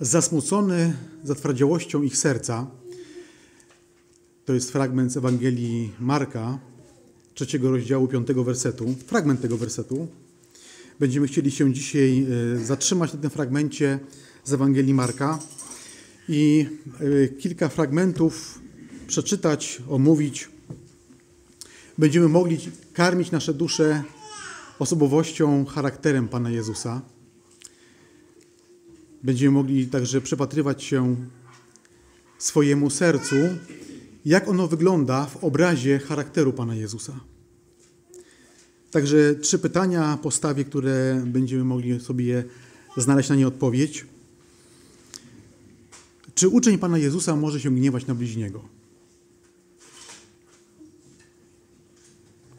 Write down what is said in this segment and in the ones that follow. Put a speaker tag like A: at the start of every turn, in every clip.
A: Zasmucony zatwardziałością ich serca, to jest fragment z Ewangelii Marka, trzeciego rozdziału, piątego wersetu, fragment tego wersetu. Będziemy chcieli się dzisiaj e, zatrzymać na tym fragmencie z Ewangelii Marka i e, kilka fragmentów przeczytać, omówić. Będziemy mogli karmić nasze dusze osobowością, charakterem Pana Jezusa. Będziemy mogli także przypatrywać się swojemu sercu, jak ono wygląda w obrazie charakteru Pana Jezusa. Także trzy pytania postawię, które będziemy mogli sobie znaleźć na nie odpowiedź. Czy uczeń Pana Jezusa może się gniewać na bliźniego?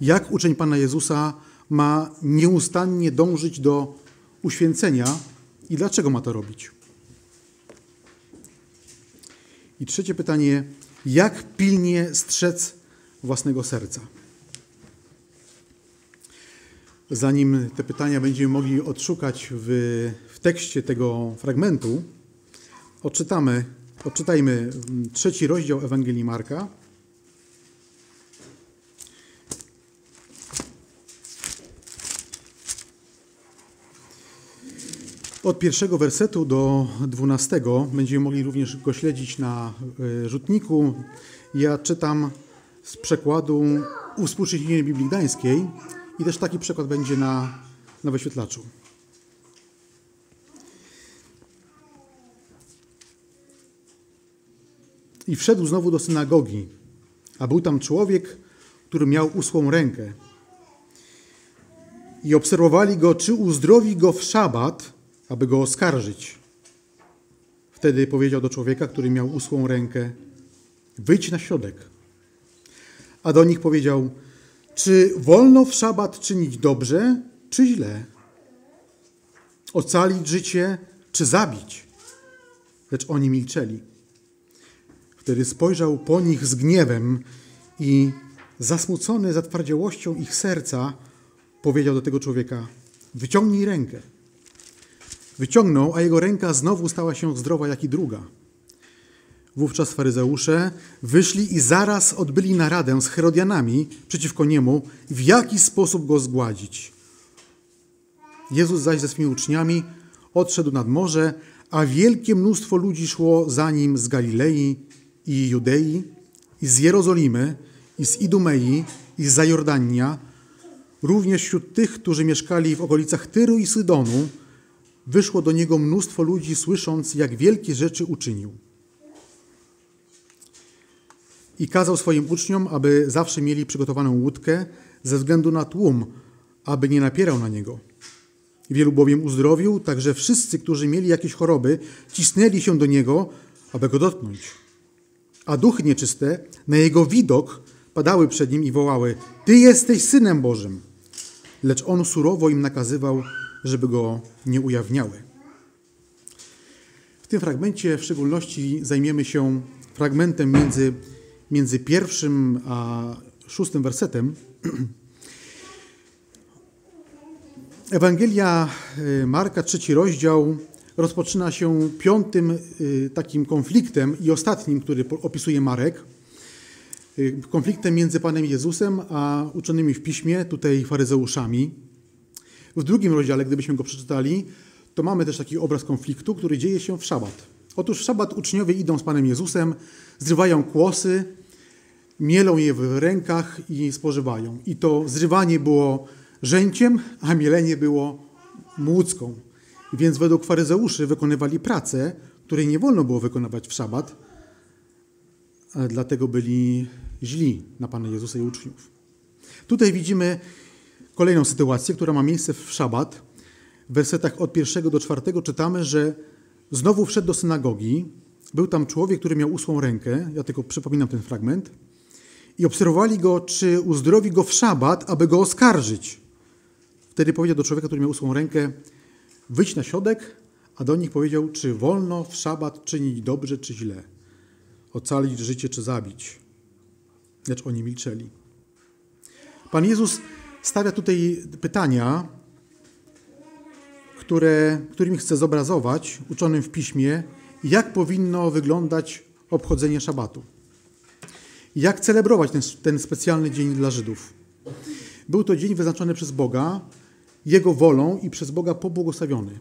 A: Jak uczeń Pana Jezusa ma nieustannie dążyć do uświęcenia i dlaczego ma to robić? I trzecie pytanie, jak pilnie strzec własnego serca? Zanim te pytania będziemy mogli odszukać w, w tekście tego fragmentu, odczytamy, odczytajmy trzeci rozdział Ewangelii Marka. Od pierwszego wersetu do dwunastego będziemy mogli również go śledzić na e, rzutniku. Ja czytam z przekładu Uspółcześnienia Biblii Gdańskiej i też taki przykład będzie na, na wyświetlaczu. I wszedł znowu do synagogi, a był tam człowiek, który miał usłą rękę. I obserwowali go, czy uzdrowi go w szabat, aby go oskarżyć. Wtedy powiedział do człowieka, który miał usłą rękę: Wyjdź na środek. A do nich powiedział: czy wolno w szabat czynić dobrze, czy źle? Ocalić życie, czy zabić? Lecz oni milczeli. Wtedy spojrzał po nich z gniewem i zasmucony zatwardziałością ich serca, powiedział do tego człowieka: Wyciągnij rękę. Wyciągnął, a jego ręka znowu stała się zdrowa jak i druga. Wówczas faryzeusze wyszli i zaraz odbyli naradę z Herodianami przeciwko niemu, w jaki sposób go zgładzić. Jezus zaś ze swymi uczniami odszedł nad morze, a wielkie mnóstwo ludzi szło za nim z Galilei i Judei, i z Jerozolimy, i z Idumei, i z Zajordania, również wśród tych, którzy mieszkali w okolicach Tyru i Sydonu, wyszło do niego mnóstwo ludzi, słysząc, jak wielkie rzeczy uczynił i kazał swoim uczniom, aby zawsze mieli przygotowaną łódkę ze względu na tłum, aby nie napierał na niego. Wielu bowiem uzdrowił, także wszyscy, którzy mieli jakieś choroby, cisnęli się do niego, aby go dotknąć. A duchy nieczyste na jego widok padały przed nim i wołały: Ty jesteś synem Bożym. Lecz on surowo im nakazywał, żeby go nie ujawniały. W tym fragmencie w szczególności zajmiemy się fragmentem między między pierwszym a szóstym wersetem Ewangelia y, Marka, trzeci rozdział, rozpoczyna się piątym y, takim konfliktem i ostatnim, który opisuje Marek. Y, konfliktem między Panem Jezusem a uczonymi w piśmie, tutaj faryzeuszami. W drugim rozdziale, gdybyśmy go przeczytali, to mamy też taki obraz konfliktu, który dzieje się w szabat. Otóż w szabat uczniowie idą z Panem Jezusem, zrywają kłosy, mielą je w rękach i spożywają. I to zrywanie było rzęciem, a mielenie było młódzką. Więc według faryzeuszy wykonywali pracę, której nie wolno było wykonywać w szabat, dlatego byli źli na Pana Jezusa i uczniów. Tutaj widzimy kolejną sytuację, która ma miejsce w szabat. W wersetach od pierwszego do czwartego czytamy, że znowu wszedł do synagogi. Był tam człowiek, który miał usłą rękę. Ja tylko przypominam ten fragment i obserwowali go, czy uzdrowi go w szabat, aby go oskarżyć. Wtedy powiedział do człowieka, który miał usłą rękę, wyjdź na środek, a do nich powiedział, czy wolno w szabat czynić dobrze, czy źle, ocalić życie, czy zabić. Lecz oni milczeli. Pan Jezus stawia tutaj pytania, które, którymi chcę zobrazować uczonym w piśmie, jak powinno wyglądać obchodzenie szabatu. Jak celebrować ten, ten specjalny dzień dla Żydów. Był to dzień wyznaczony przez Boga, Jego wolą i przez Boga pobłogosławiony.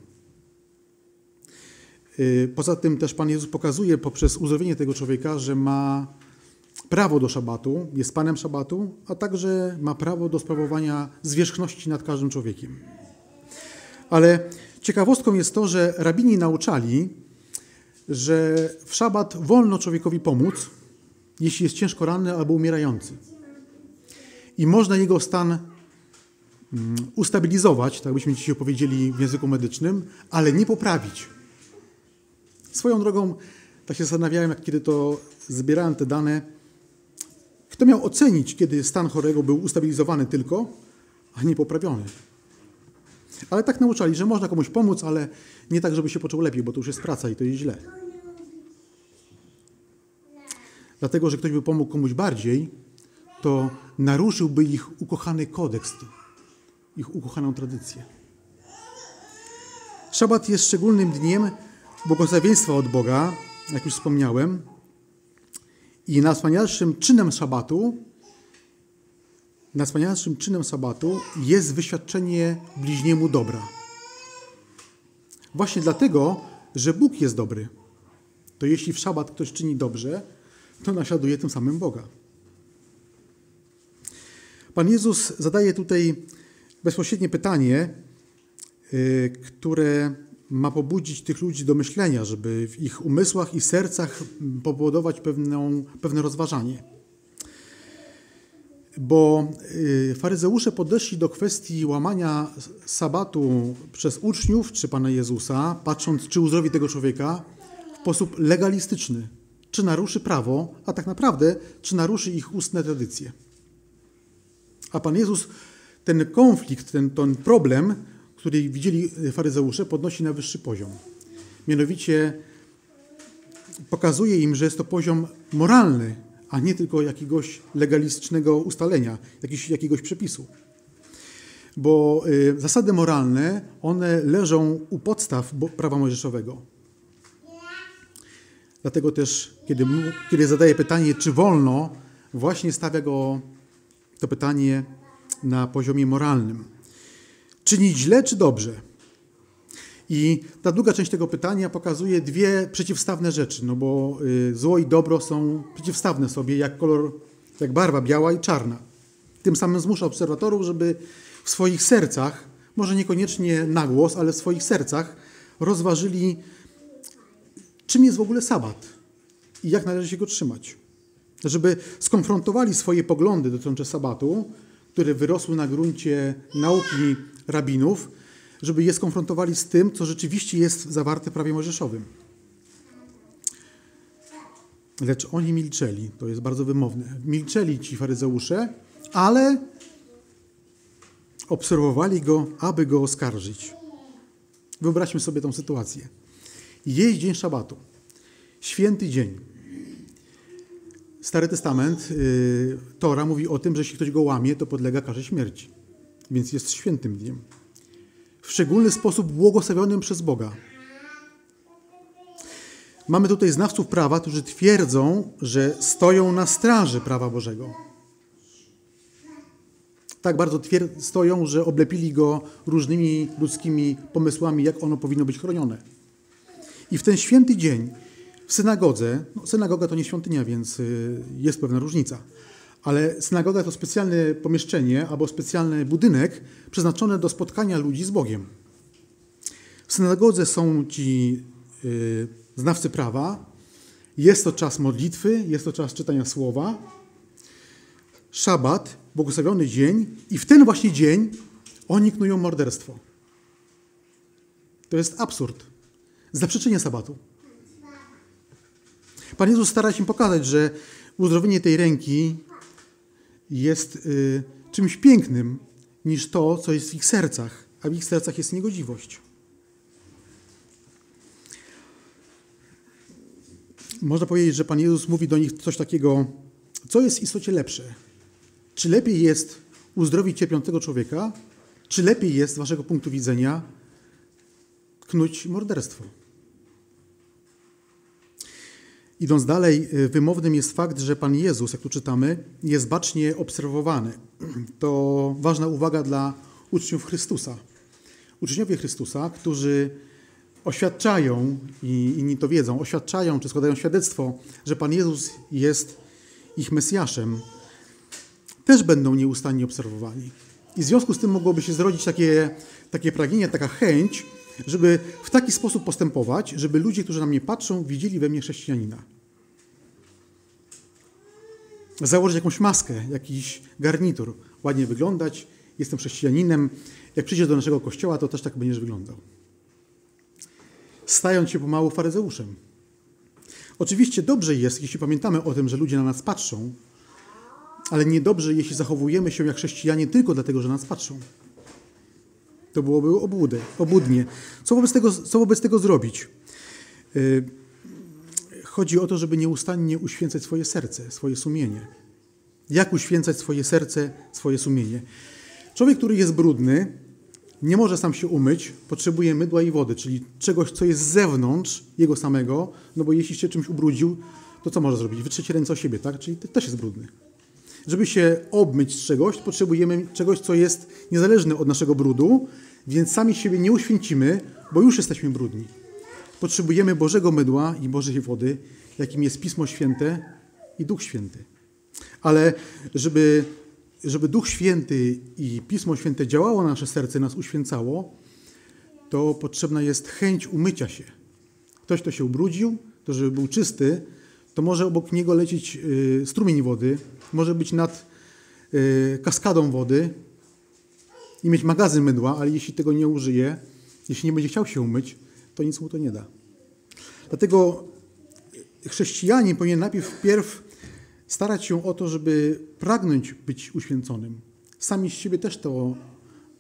A: Y, poza tym też Pan Jezus pokazuje poprzez uzdrowienie tego człowieka, że ma prawo do szabatu, jest Panem szabatu, a także ma prawo do sprawowania zwierzchności nad każdym człowiekiem. Ale ciekawostką jest to, że rabini nauczali, że w szabat wolno człowiekowi pomóc, jeśli jest ciężko ranny albo umierający. I można jego stan mm, ustabilizować, tak byśmy dzisiaj powiedzieli w języku medycznym, ale nie poprawić. Swoją drogą, tak się zastanawiałem, jak kiedy to zbierałem te dane, kto miał ocenić, kiedy stan chorego był ustabilizowany tylko, a nie poprawiony. Ale tak nauczali, że można komuś pomóc, ale nie tak, żeby się poczuł lepiej, bo to już jest praca i to jest źle. Dlatego, że ktoś by pomógł komuś bardziej, to naruszyłby ich ukochany kodeks, ich ukochaną tradycję. Szabat jest szczególnym dniem błogosławieństwa od Boga, jak już wspomniałem, i najwspanialszym czynem szabatu, najwspanialszym czynem sabatu jest wyświadczenie bliźniemu dobra. Właśnie dlatego, że Bóg jest dobry. To jeśli w szabat ktoś czyni dobrze, to naśladuje tym samym Boga. Pan Jezus zadaje tutaj bezpośrednie pytanie, y, które ma pobudzić tych ludzi do myślenia, żeby w ich umysłach i sercach powodować pewną, pewne rozważanie. Bo y, faryzeusze podeszli do kwestii łamania sabatu przez uczniów czy Pana Jezusa, patrząc, czy uzdrowi tego człowieka w sposób legalistyczny, czy naruszy prawo, a tak naprawdę, czy naruszy ich ustne tradycje. A Pan Jezus ten konflikt, ten, ten problem który widzieli faryzeusze, podnosi na wyższy poziom. Mianowicie pokazuje im, że jest to poziom moralny, a nie tylko jakiegoś legalistycznego ustalenia, jakiegoś, jakiegoś przepisu. Bo y, zasady moralne, one leżą u podstaw prawa mojżeszowego. Dlatego też, kiedy, kiedy zadaje pytanie, czy wolno, właśnie stawia go to pytanie na poziomie moralnym czynić źle czy dobrze? I ta druga część tego pytania pokazuje dwie przeciwstawne rzeczy, no bo y, zło i dobro są przeciwstawne sobie, jak kolor, jak barwa biała i czarna. Tym samym zmusza obserwatorów, żeby w swoich sercach, może niekoniecznie na głos, ale w swoich sercach rozważyli, czym jest w ogóle sabat i jak należy się go trzymać. Żeby skonfrontowali swoje poglądy dotyczące sabatu, które wyrosły na gruncie nauki rabinów, żeby je skonfrontowali z tym, co rzeczywiście jest zawarte w prawie mojżeszowym. Lecz oni milczeli, to jest bardzo wymowne. Milczeli ci faryzeusze, ale obserwowali go, aby go oskarżyć. Wyobraźmy sobie tą sytuację. Jest dzień szabatu, święty dzień. Stary Testament, yy, Tora mówi o tym, że jeśli ktoś go łamie, to podlega karze śmierci więc jest świętym dniem. W szczególny sposób błogosławionym przez Boga. Mamy tutaj znawców prawa, którzy twierdzą, że stoją na straży prawa Bożego. Tak bardzo stoją, że oblepili go różnymi ludzkimi pomysłami, jak ono powinno być chronione. I w ten święty dzień w synagodze, no synagoga to nie świątynia, więc y, jest pewna różnica, ale synagoga to specjalne pomieszczenie albo specjalny budynek przeznaczony do spotkania ludzi z Bogiem. W synagodze są ci yy, znawcy prawa, jest to czas modlitwy, jest to czas czytania słowa, szabat, błogosławiony dzień i w ten właśnie dzień oni knują morderstwo. To jest absurd. Zaprzeczenie sabatu. Pan Jezus stara się pokazać, że uzdrowienie tej ręki jest y, czymś pięknym niż to, co jest w ich sercach, a w ich sercach jest niegodziwość. Można powiedzieć, że Pan Jezus mówi do nich coś takiego, co jest w istocie lepsze. Czy lepiej jest uzdrowić cierpiącego człowieka, czy lepiej jest z waszego punktu widzenia knuć morderstwo. Idąc dalej, y, wymownym jest fakt, że Pan Jezus, jak tu czytamy, jest bacznie obserwowany. To ważna uwaga dla uczniów Chrystusa. Uczniowie Chrystusa, którzy oświadczają, i inni to wiedzą, oświadczają czy składają świadectwo, że Pan Jezus jest ich Mesjaszem, też będą nieustannie obserwowani. I w związku z tym mogłoby się zrodzić takie, takie pragnienie, taka chęć, żeby w taki sposób postępować, żeby ludzie, którzy na mnie patrzą, widzieli we mnie chrześcijanina. Założyć jakąś maskę, jakiś garnitur, ładnie wyglądać, jestem chrześcijaninem. Jak przyjdziesz do naszego kościoła, to też tak będziesz wyglądał. Stając się pomału faryzeuszem. Oczywiście dobrze jest, jeśli pamiętamy o tym, że ludzie na nas patrzą, ale niedobrze, jeśli zachowujemy się jak chrześcijanie tylko dlatego, że nas patrzą. To byłoby obłudy, obłudnie. Co wobec tego, co wobec tego zrobić? Y, chodzi o to, żeby nieustannie uświęcać swoje serce, swoje sumienie. Jak uświęcać swoje serce, swoje sumienie? Człowiek, który jest brudny, nie może sam się umyć, potrzebuje mydła i wody, czyli czegoś, co jest z zewnątrz jego samego, no bo jeśli się czymś ubrudził, to co może zrobić? Wytrzeć ręce o siebie, tak? Czyli też jest brudny. Żeby się obmyć z czegoś, potrzebujemy czegoś, co jest niezależne od naszego brudu, więc sami siebie nie uświęcimy, bo już jesteśmy brudni. Potrzebujemy Bożego mydła i Bożej wody, jakim jest Pismo Święte i Duch Święty. Ale żeby, żeby Duch Święty i Pismo Święte działało na nasze serce, nas uświęcało, to potrzebna jest chęć umycia się. Ktoś, kto się ubrudził, to żeby był czysty, to może obok niego lecieć y, strumień wody, może być nad y, kaskadą wody i mieć magazyn mydła, ale jeśli tego nie użyje, jeśli nie będzie chciał się umyć, to nic mu to nie da. Dlatego chrześcijanin powinien najpierw wpierw starać się o to, żeby pragnąć być uświęconym. Sami z siebie też, to,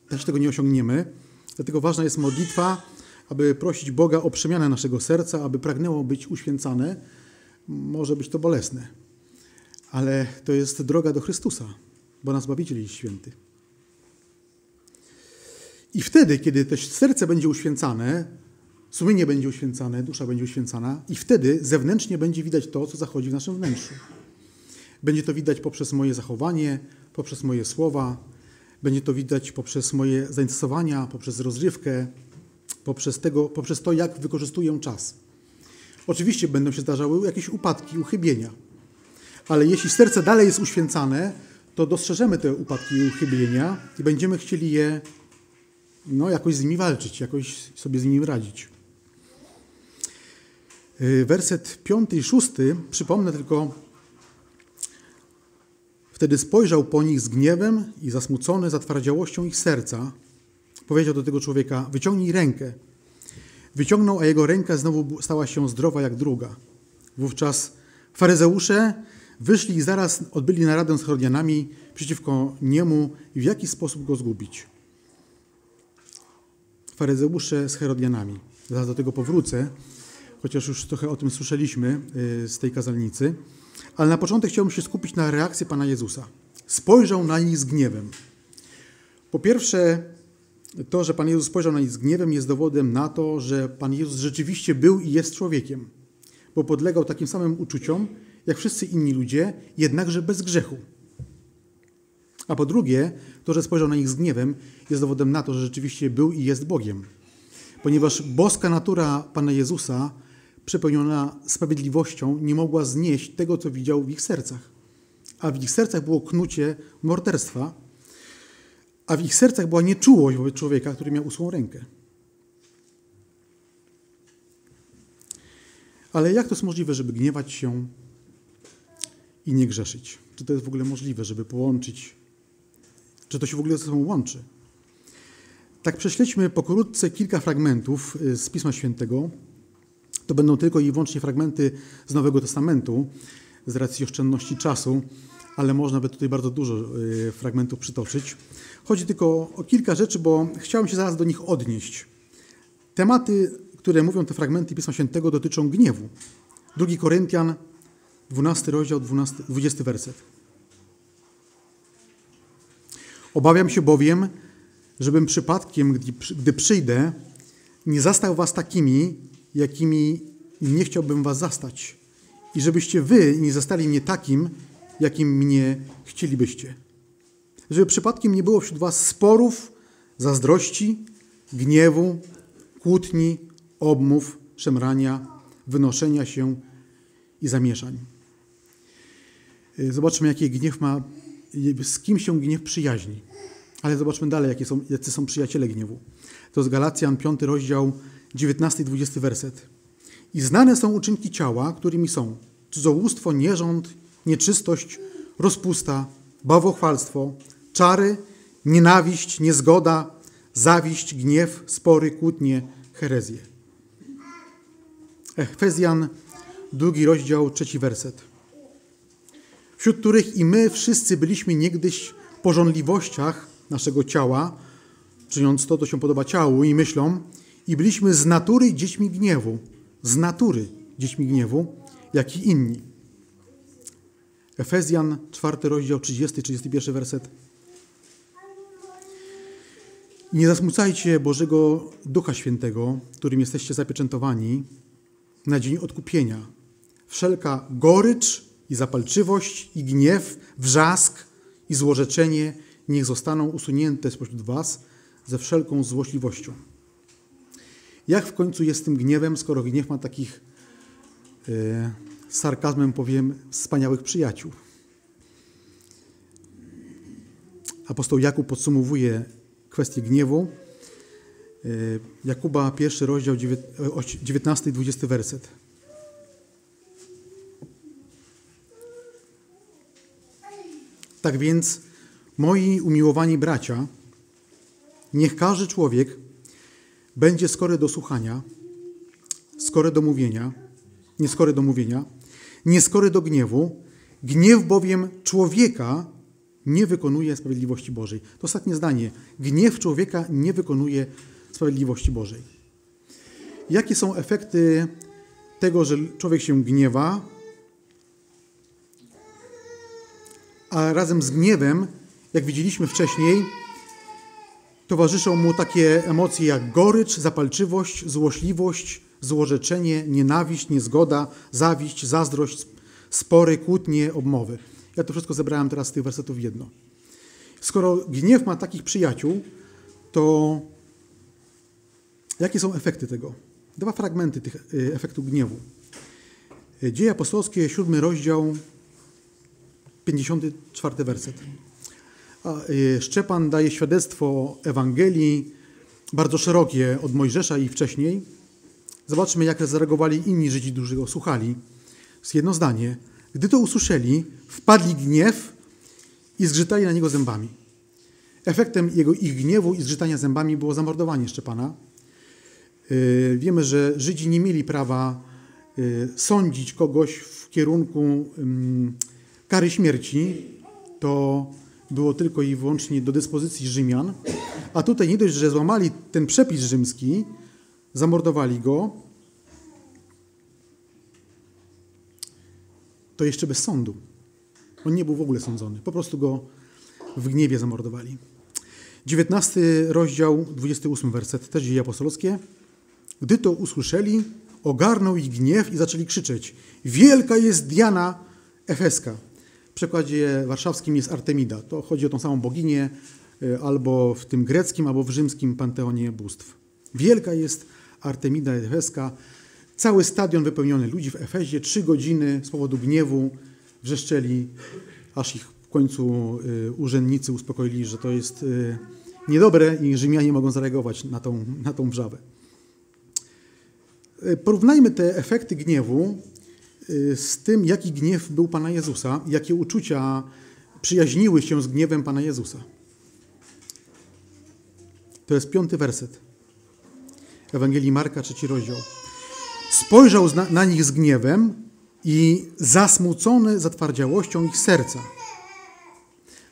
A: też tego nie osiągniemy, dlatego ważna jest modlitwa, aby prosić Boga o przemianę naszego serca, aby pragnęło być uświęcane. Może być to bolesne, ale to jest droga do Chrystusa, bo nas Zbawiciel jest święty. I wtedy, kiedy to serce będzie uświęcane, sumienie będzie uświęcane, dusza będzie uświęcana, i wtedy zewnętrznie będzie widać to, co zachodzi w naszym wnętrzu. Będzie to widać poprzez moje zachowanie, poprzez moje słowa, będzie to widać poprzez moje zainteresowania, poprzez rozrywkę, poprzez, tego, poprzez to, jak wykorzystuję czas. Oczywiście będą się zdarzały jakieś upadki, uchybienia, ale jeśli serce dalej jest uświęcane, to dostrzeżemy te upadki i uchybienia i będziemy chcieli je no, jakoś z nimi walczyć, jakoś sobie z nimi radzić. Y, werset piąty i szósty, przypomnę tylko, wtedy spojrzał po nich z gniewem i zasmucony zatwardziałością ich serca, powiedział do tego człowieka, wyciągnij rękę. Wyciągnął, a jego ręka znowu stała się zdrowa jak druga. Wówczas faryzeusze wyszli i zaraz odbyli naradę z Herodianami przeciwko niemu i w jaki sposób go zgubić faryzeusze z Herodianami. Zaraz do tego powrócę, chociaż już trochę o tym słyszeliśmy y, z tej kazalnicy. Ale na początek chciałbym się skupić na reakcji Pana Jezusa. Spojrzał na nich z gniewem. Po pierwsze, to, że Pan Jezus spojrzał na nich z gniewem, jest dowodem na to, że Pan Jezus rzeczywiście był i jest człowiekiem, bo podlegał takim samym uczuciom, jak wszyscy inni ludzie, jednakże bez grzechu. A po drugie, to, że spojrzał na nich z gniewem, jest dowodem na to, że rzeczywiście był i jest Bogiem. Ponieważ boska natura Pana Jezusa, przepełniona sprawiedliwością, nie mogła znieść tego, co widział w ich sercach. A w ich sercach było knucie morderstwa, a w ich sercach była nieczułość wobec człowieka, który miał usłą rękę. Ale jak to jest możliwe, żeby gniewać się i nie grzeszyć? Czy to jest w ogóle możliwe, żeby połączyć czy to się w ogóle ze sobą łączy? Tak prześledźmy pokrótce kilka fragmentów y, z Pisma Świętego. To będą tylko i wyłącznie fragmenty z Nowego Testamentu, z racji oszczędności czasu, ale można by tutaj bardzo dużo y, fragmentów przytoczyć. Chodzi tylko o kilka rzeczy, bo chciałem się zaraz do nich odnieść. Tematy, które mówią te fragmenty Pisma Świętego, dotyczą gniewu. 2 Koryntian, 12 rozdział, 12, 20 werset. Obawiam się bowiem, żebym przypadkiem, gdy przyjdę, nie zastał was takimi, jakimi nie chciałbym was zastać. I żebyście wy nie zastali mnie takim, jakim mnie chcielibyście. Żeby przypadkiem nie było wśród was sporów, zazdrości, gniewu, kłótni, obmów, szemrania, wynoszenia się i zamieszań. Zobaczmy, jaki gniew ma, z kim się gniew przyjaźni. Ale zobaczmy dalej, jakie są, jacy są przyjaciele gniewu. To jest Galacjan, 5 rozdział, 19 i 20 werset. I znane są uczynki ciała, którymi są cudzołóstwo, nierząd, nieczystość, rozpusta, bałwochwalstwo, czary, nienawiść, niezgoda, zawiść, gniew, spory, kłótnie, herezje. Efezjan, drugi rozdział, trzeci werset. Wśród których i my wszyscy byliśmy niegdyś w porządliwościach naszego ciała, czyniąc to, co się podoba ciału i myślom, i byliśmy z natury dziećmi gniewu, z natury dziećmi gniewu, jak i inni. Efezjan, czwarty rozdział, 30-31 werset. Nie zasmucajcie Bożego Ducha Świętego, którym jesteście zapieczętowani na dzień odkupienia. Wszelka gorycz i zapalczywość i gniew, wrzask i złorzeczenie niech zostaną usunięte spośród was ze wszelką złośliwością. Jak w końcu jest tym gniewem, skoro gniew ma takich, e, sarkazmem powiem, wspaniałych przyjaciół? Apostoł Jakub podsumowuje kwestię gniewu. E, Jakuba, pierwszy rozdział, 19 i 20 werset. Tak więc, moi umiłowani bracia, niech każdy człowiek będzie skory do słuchania, skory do mówienia, nieskory do mówienia, nieskory do gniewu. Gniew bowiem człowieka nie wykonuje sprawiedliwości Bożej. To ostatnie zdanie. Gniew człowieka nie wykonuje sprawiedliwości Bożej. Jakie są efekty tego, że człowiek się gniewa, a razem z gniewem, jak widzieliśmy wcześniej, towarzyszą mu takie emocje jak gorycz, zapalczywość, złośliwość, złorzeczenie, nienawiść, niezgoda, zawiść, zazdrość, spory, kłótnie, obmowy. Ja to wszystko zebrałem teraz z tych wersetów jedno. Skoro gniew ma takich przyjaciół, to jakie są efekty tego? Dwa fragmenty tych y, efektów gniewu. Dzieje apostolskie, siódmy rozdział, 54 werset. Y, Szczepan daje świadectwo Ewangelii, bardzo szerokie od Mojżesza i wcześniej. Zobaczmy, jak zareagowali inni Żydzi, którzy go słuchali. Jest jedno zdanie. Gdy to usłyszeli, wpadli gniew i zgrzytali na niego zębami. Efektem jego, ich gniewu i zgrzytania zębami było zamordowanie Szczepana. Y, wiemy, że Żydzi nie mieli prawa y, sądzić kogoś w kierunku kary śmierci. To było tylko i wyłącznie do dyspozycji Rzymian. A tutaj nie dość, że złamali ten przepis rzymski, zamordowali go, to jeszcze bez sądu. On nie był w ogóle sądzony. Po prostu go w gniewie zamordowali. 19 rozdział, 28 werset, też dzieje apostolskie. Gdy to usłyszeli, ogarnął ich gniew i zaczęli krzyczeć: Wielka jest Diana Efeska. Przekładzie warszawskim jest Artemida. To chodzi o tą samą boginię, y, albo w tym greckim, albo w rzymskim panteonie bóstw. Wielka jest Artemida Efeska. Cały stadion wypełniony ludzi w Efezie, trzy godziny z powodu gniewu wrzeszczeli, aż ich w końcu y, urzędnicy uspokoili, że to jest y, niedobre i Rzymianie mogą zareagować na tą, na tą wrzawę. Porównajmy te efekty gniewu z tym, jaki gniew był Pana Jezusa, jakie uczucia przyjaźniły się z gniewem Pana Jezusa. To jest piąty werset. Ewangelii Marka, trzeci rozdział. Spojrzał na nich z gniewem i zasmucony zatwardziałością ich serca.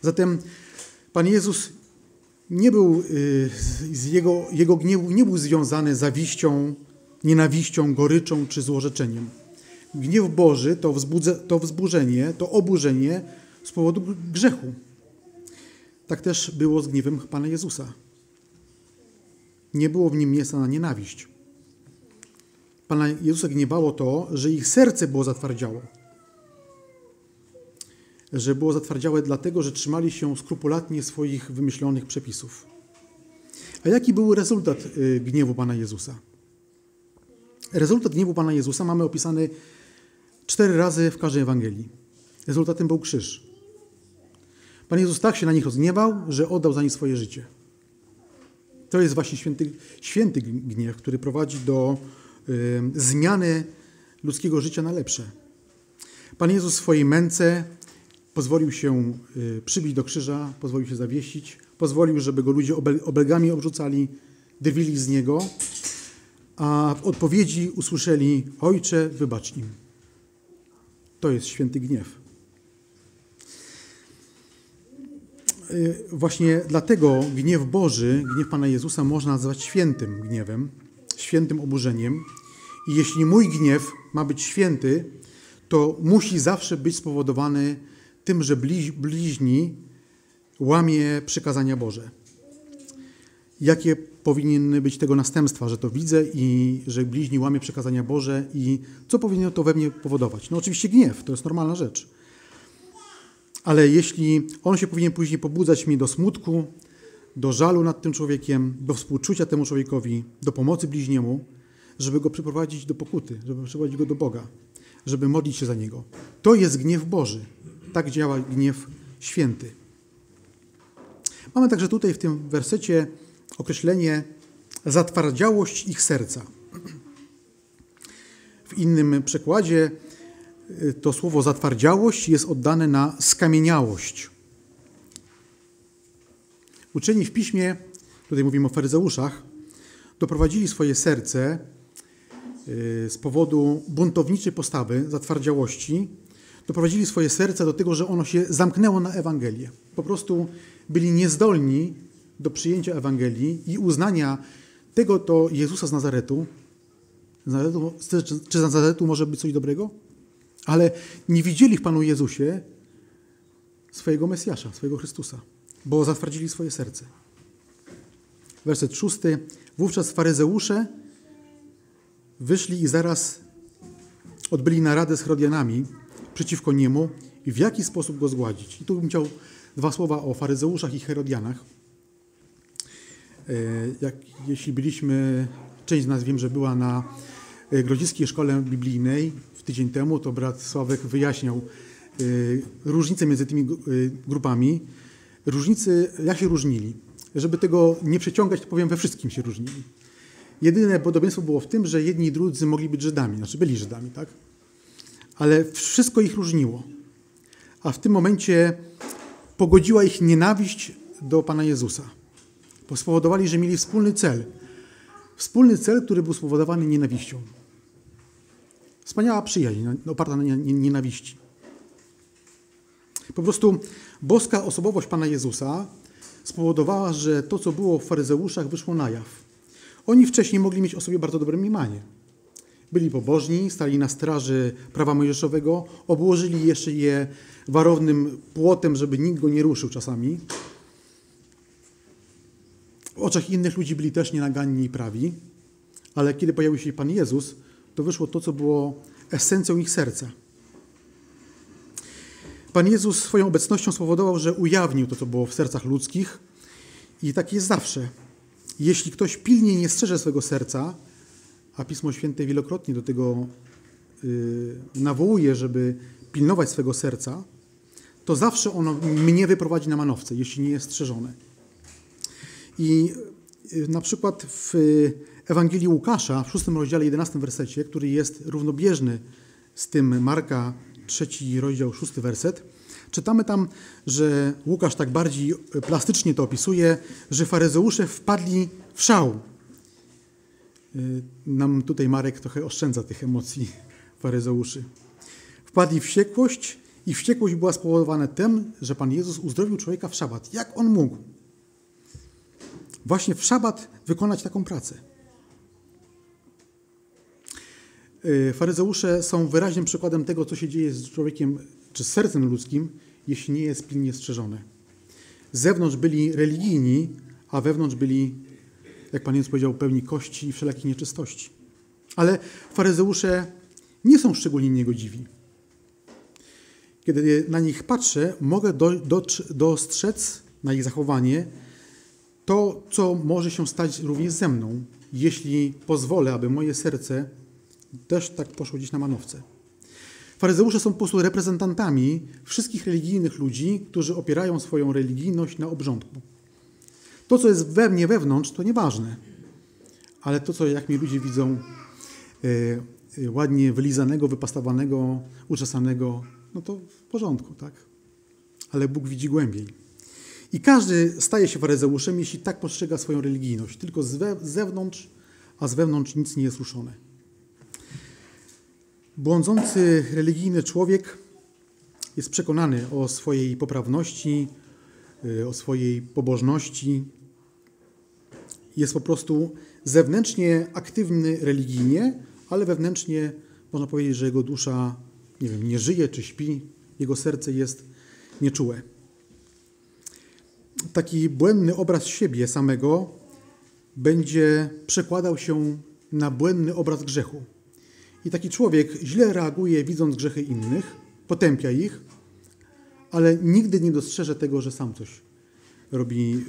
A: Zatem Pan Jezus nie był, y, z jego, jego gniewu nie był związany zawiścią, nienawiścią, goryczą czy złorzeczeniem. Gniew Boży to, wzbudze, to wzburzenie, to oburzenie z powodu grzechu. Tak też było z gniewem Pana Jezusa. nie było w nim miejsca na nienawiść. Pana Jezusa gniewało to, że ich serce było zatwardziało. Że było zatwardziałe dlatego, że trzymali się skrupulatnie swoich wymyślonych przepisów. A jaki był rezultat y, gniewu Pana Jezusa? Rezultat gniewu Pana Jezusa mamy opisany cztery razy w każdej Ewangelii. Rezultatem był krzyż. Pan Jezus tak się na nich rozgniewał, że oddał za nich swoje życie. To jest właśnie święty, święty gniew, który prowadzi do y, zmiany ludzkiego życia na lepsze. Pan Jezus w swojej męce pozwolił się y, przybić do krzyża, pozwolił się zawiesić, pozwolił, żeby go ludzie obelgami obrzucali, drwili z niego, a w odpowiedzi usłyszeli: Ojcze, wybacz im. To jest święty gniew. Y, właśnie dlatego gniew Boży, gniew Pana Jezusa można nazwać świętym gniewem, świętym oburzeniem. I jeśli mój gniew ma być święty, to musi zawsze być spowodowany tym, że bliźni łamie przykazania Boże. Jakie powinny być tego następstwa, że to widzę i że bliźni łamie przykazania Boże i co powinno to we mnie powodować? No oczywiście gniew, to jest normalna rzecz. Ale jeśli on się powinien później pobudzać mi do smutku, do żalu nad tym człowiekiem, do współczucia temu człowiekowi, do pomocy bliźniemu, żeby go przyprowadzić do pokuty, żeby przyprowadzić go do Boga, żeby modlić się za niego. To jest gniew Boży. Tak działa gniew święty. Mamy także tutaj w tym wersecie określenie zatwardziałość ich serca. W innym przekładzie y, to słowo zatwardziałość jest oddane na skamieniałość. Uczeni w piśmie, tutaj mówimy o faryzeuszach, doprowadzili swoje serce y, z powodu buntowniczej postawy, zatwardziałości, doprowadzili swoje serce do tego, że ono się zamknęło na Ewangelię. Po prostu byli niezdolni do przyjęcia Ewangelii i uznania tego to Jezusa z Nazaretu. Z Nazaretu czy z Nazaretu może być coś dobrego? Ale nie widzieli w Panu Jezusie swojego Mesjasza, swojego Chrystusa, bo zatwardzili swoje serce. Werset szósty. Wówczas faryzeusze wyszli i zaraz odbyli naradę z Herodianami przeciwko niemu i w jaki sposób go zgładzić. I tu bym chciał dwa słowa o faryzeuszach i Herodianach. E, jak, jeśli byliśmy, część z nas wiem, że była na e, Grodziskiej Szkole Biblijnej w tydzień temu, to brat Sławek wyjaśniał e, różnice między tymi grupami. Różnicy, jak się różnili? Żeby tego nie przeciągać, to powiem, we wszystkim się różnili. Jedyne podobieństwo było w tym, że jedni i drudzy mogli być Żydami, znaczy byli Żydami, tak? Ale wszystko ich różniło. A w tym momencie pogodziła ich nienawiść do Pana Jezusa bo spowodowali, że mieli wspólny cel. Wspólny cel, który był spowodowany nienawiścią. Wspaniała przyjaźń, oparta na nienawiści. Po prostu boska osobowość Pana Jezusa spowodowała, że to, co było w faryzeuszach, wyszło na jaw. Oni wcześniej mogli mieć o sobie bardzo dobre mniemanie. Byli pobożni, stali na straży prawa mojżeszowego, obłożyli jeszcze je warownym płotem, żeby nikt go nie ruszył czasami. W oczach innych ludzi byli też nienaganni i prawi, ale kiedy pojawił się Pan Jezus, to wyszło to, co było esencją ich serca. Pan Jezus swoją obecnością spowodował, że ujawnił to, co było w sercach ludzkich i tak jest zawsze. Jeśli ktoś pilnie nie strzeże swego serca, a Pismo Święte wielokrotnie do tego yy, nawołuje, żeby pilnować swego serca, to zawsze ono mnie wyprowadzi na manowce, jeśli nie jest strzeżone. I y, na przykład w Ewangelii Łukasza, w szóstym rozdziale, 11 wersecie, który jest równobieżny z tym Marka, trzeci rozdział, szósty werset, czytamy tam, że Łukasz tak bardziej plastycznie to opisuje, że faryzeusze wpadli w szał. Y, nam tutaj Marek trochę oszczędza tych emocji faryzeuszy. Wpadli w wściekłość i wściekłość była spowodowana tym, że Pan Jezus uzdrowił człowieka w szabat. Jak on mógł? Właśnie w szabat wykonać taką pracę. Y, faryzeusze są wyraźnym przykładem tego, co się dzieje z człowiekiem czy z sercem ludzkim, jeśli nie jest pilnie strzeżone. Z zewnątrz byli religijni, a wewnątrz byli jak Pan Jezus powiedział, pełni kości i wszelakich nieczystości. Ale faryzeusze nie są szczególnie niegodziwi. Kiedy na nich patrzę, mogę do, do, dostrzec na ich zachowanie to, co może się stać również ze mną, jeśli pozwolę, aby moje serce też tak poszło gdzieś na manowce. Faryzeusze są po prostu reprezentantami wszystkich religijnych ludzi, którzy opierają swoją religijność na obrządku. To, co jest we mnie wewnątrz, to nieważne, ale to, co jak mi ludzie widzą e, ładnie wylizanego, wypastowanego, uczesanego, no to w porządku, tak? Ale Bóg widzi głębiej. I każdy staje się faryzeuszem, jeśli tak postrzega swoją religijność. Tylko z zewnątrz, a z wewnątrz nic nie jest ruszone. Błądzący religijny człowiek jest przekonany o swojej poprawności, y, o swojej pobożności. Jest po prostu zewnętrznie aktywny religijnie, ale wewnętrznie można powiedzieć, że jego dusza nie wiem, nie żyje czy śpi, jego serce jest nieczułe. Taki błędny obraz siebie samego będzie przekładał się na błędny obraz grzechu. I taki człowiek źle reaguje, widząc grzechy innych, potępia ich, ale nigdy nie dostrzeże tego, że sam coś robi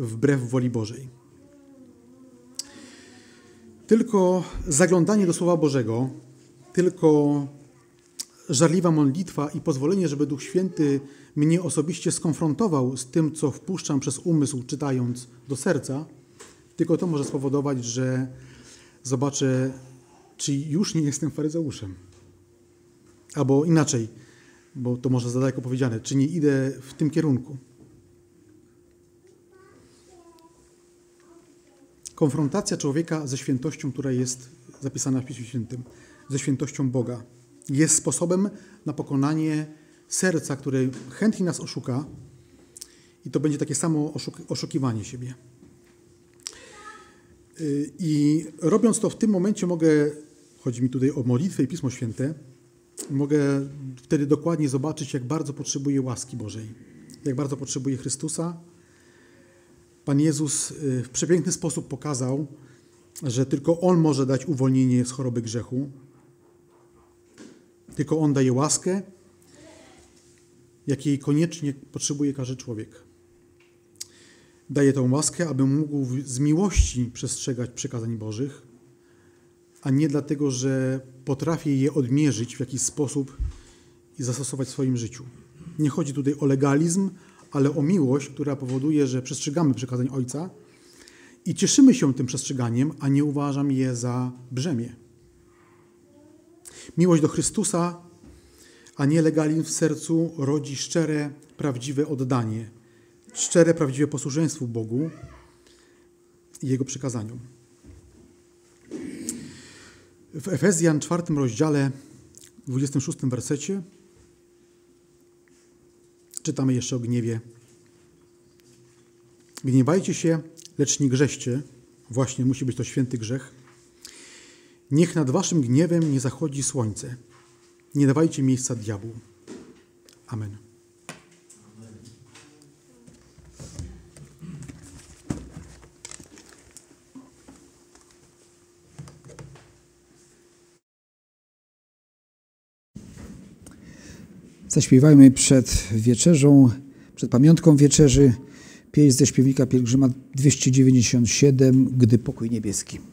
A: wbrew woli Bożej. Tylko zaglądanie do Słowa Bożego, tylko żarliwa modlitwa i pozwolenie, żeby Duch Święty mnie osobiście skonfrontował z tym, co wpuszczam przez umysł, czytając do serca, tylko to może spowodować, że zobaczę, czy już nie jestem faryzeuszem. Albo inaczej, bo to może za daleko powiedziane, czy nie idę w tym kierunku. Konfrontacja człowieka ze świętością, która jest zapisana w Piśmie Świętym, ze świętością Boga jest sposobem na pokonanie serca, które chętnie nas oszuka i to będzie takie samo oszukiwanie siebie. Y, I robiąc to w tym momencie mogę, chodzi mi tutaj o modlitwę i Pismo Święte, mogę wtedy dokładnie zobaczyć, jak bardzo potrzebuję łaski Bożej, jak bardzo potrzebuję Chrystusa. Pan Jezus y, w przepiękny sposób pokazał, że tylko On może dać uwolnienie z choroby grzechu, tylko On daje łaskę, jakiej koniecznie potrzebuje każdy człowiek. Daje tą łaskę, aby mógł z miłości przestrzegać przykazań Bożych, a nie dlatego, że potrafi je odmierzyć w jakiś sposób i zastosować w swoim życiu. Nie chodzi tutaj o legalizm, ale o miłość, która powoduje, że przestrzegamy przykazań Ojca i cieszymy się tym przestrzeganiem, a nie uważam je za brzemię. Miłość do Chrystusa, a nie legalizm w sercu rodzi szczere, prawdziwe oddanie, szczere, prawdziwe posłuszeństwo Bogu i Jego przykazaniom. W Efezjan czwartym rozdziale, 26 wersecie czytamy jeszcze o gniewie. Gniewajcie się, lecz nie grzeście. Właśnie musi być to święty grzech Niech nad waszym gniewem nie zachodzi słońce. Nie dawajcie miejsca diabłu. Amen.
B: Zaśpiewajmy przed wieczerzą, przed pamiątką wieczerzy pieśń ze śpiewnika pielgrzyma 297, Gdy pokój niebieski.